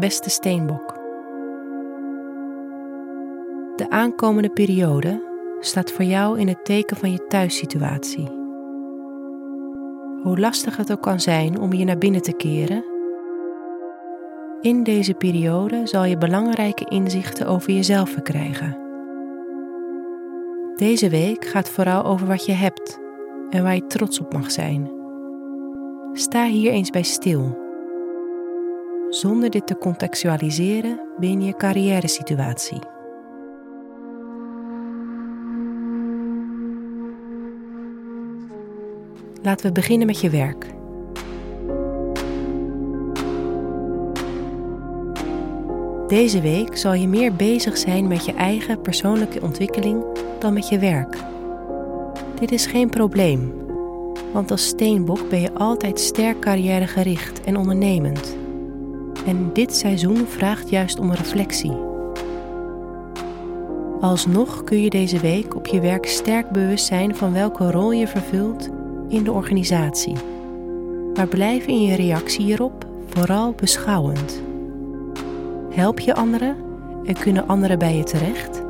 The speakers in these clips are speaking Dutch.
beste steenbok. De aankomende periode staat voor jou in het teken van je thuissituatie. Hoe lastig het ook kan zijn om je naar binnen te keren, in deze periode zal je belangrijke inzichten over jezelf verkrijgen. Deze week gaat vooral over wat je hebt en waar je trots op mag zijn. Sta hier eens bij stil. Zonder dit te contextualiseren binnen je carrière situatie. Laten we beginnen met je werk. Deze week zal je meer bezig zijn met je eigen persoonlijke ontwikkeling dan met je werk. Dit is geen probleem, want als steenbok ben je altijd sterk carrièregericht en ondernemend. En dit seizoen vraagt juist om reflectie. Alsnog kun je deze week op je werk sterk bewust zijn van welke rol je vervult in de organisatie. Maar blijf in je reactie hierop vooral beschouwend. Help je anderen en kunnen anderen bij je terecht?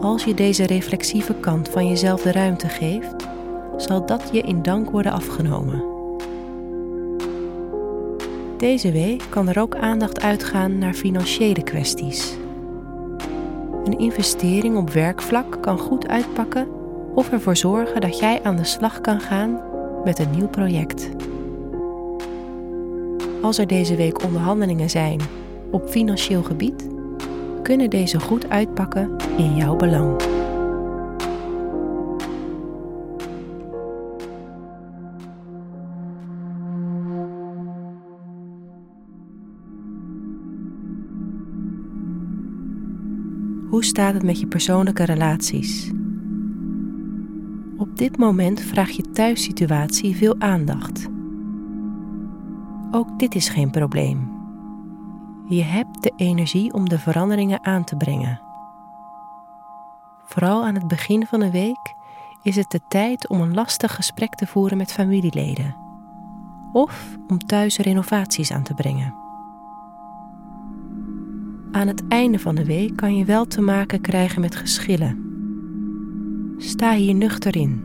Als je deze reflexieve kant van jezelf de ruimte geeft, zal dat je in dank worden afgenomen. Deze week kan er ook aandacht uitgaan naar financiële kwesties. Een investering op werkvlak kan goed uitpakken of ervoor zorgen dat jij aan de slag kan gaan met een nieuw project. Als er deze week onderhandelingen zijn op financieel gebied, kunnen deze goed uitpakken in jouw belang. Hoe staat het met je persoonlijke relaties? Op dit moment vraagt je thuissituatie veel aandacht. Ook dit is geen probleem. Je hebt de energie om de veranderingen aan te brengen. Vooral aan het begin van de week is het de tijd om een lastig gesprek te voeren met familieleden. Of om thuis renovaties aan te brengen. Aan het einde van de week kan je wel te maken krijgen met geschillen. Sta hier nuchter in.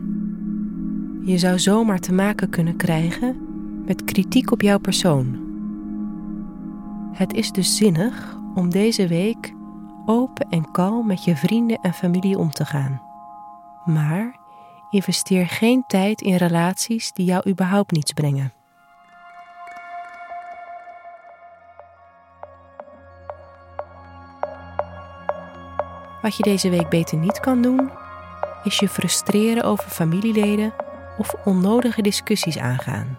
Je zou zomaar te maken kunnen krijgen met kritiek op jouw persoon. Het is dus zinnig om deze week open en kalm met je vrienden en familie om te gaan. Maar investeer geen tijd in relaties die jou überhaupt niets brengen. Wat je deze week beter niet kan doen, is je frustreren over familieleden of onnodige discussies aangaan.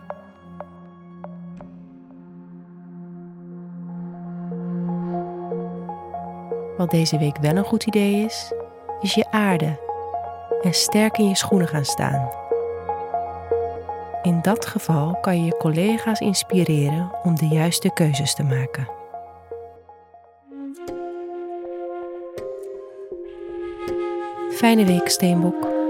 Wat deze week wel een goed idee is, is je aarde en sterk in je schoenen gaan staan. In dat geval kan je je collega's inspireren om de juiste keuzes te maken. Fijne week, Steenbok.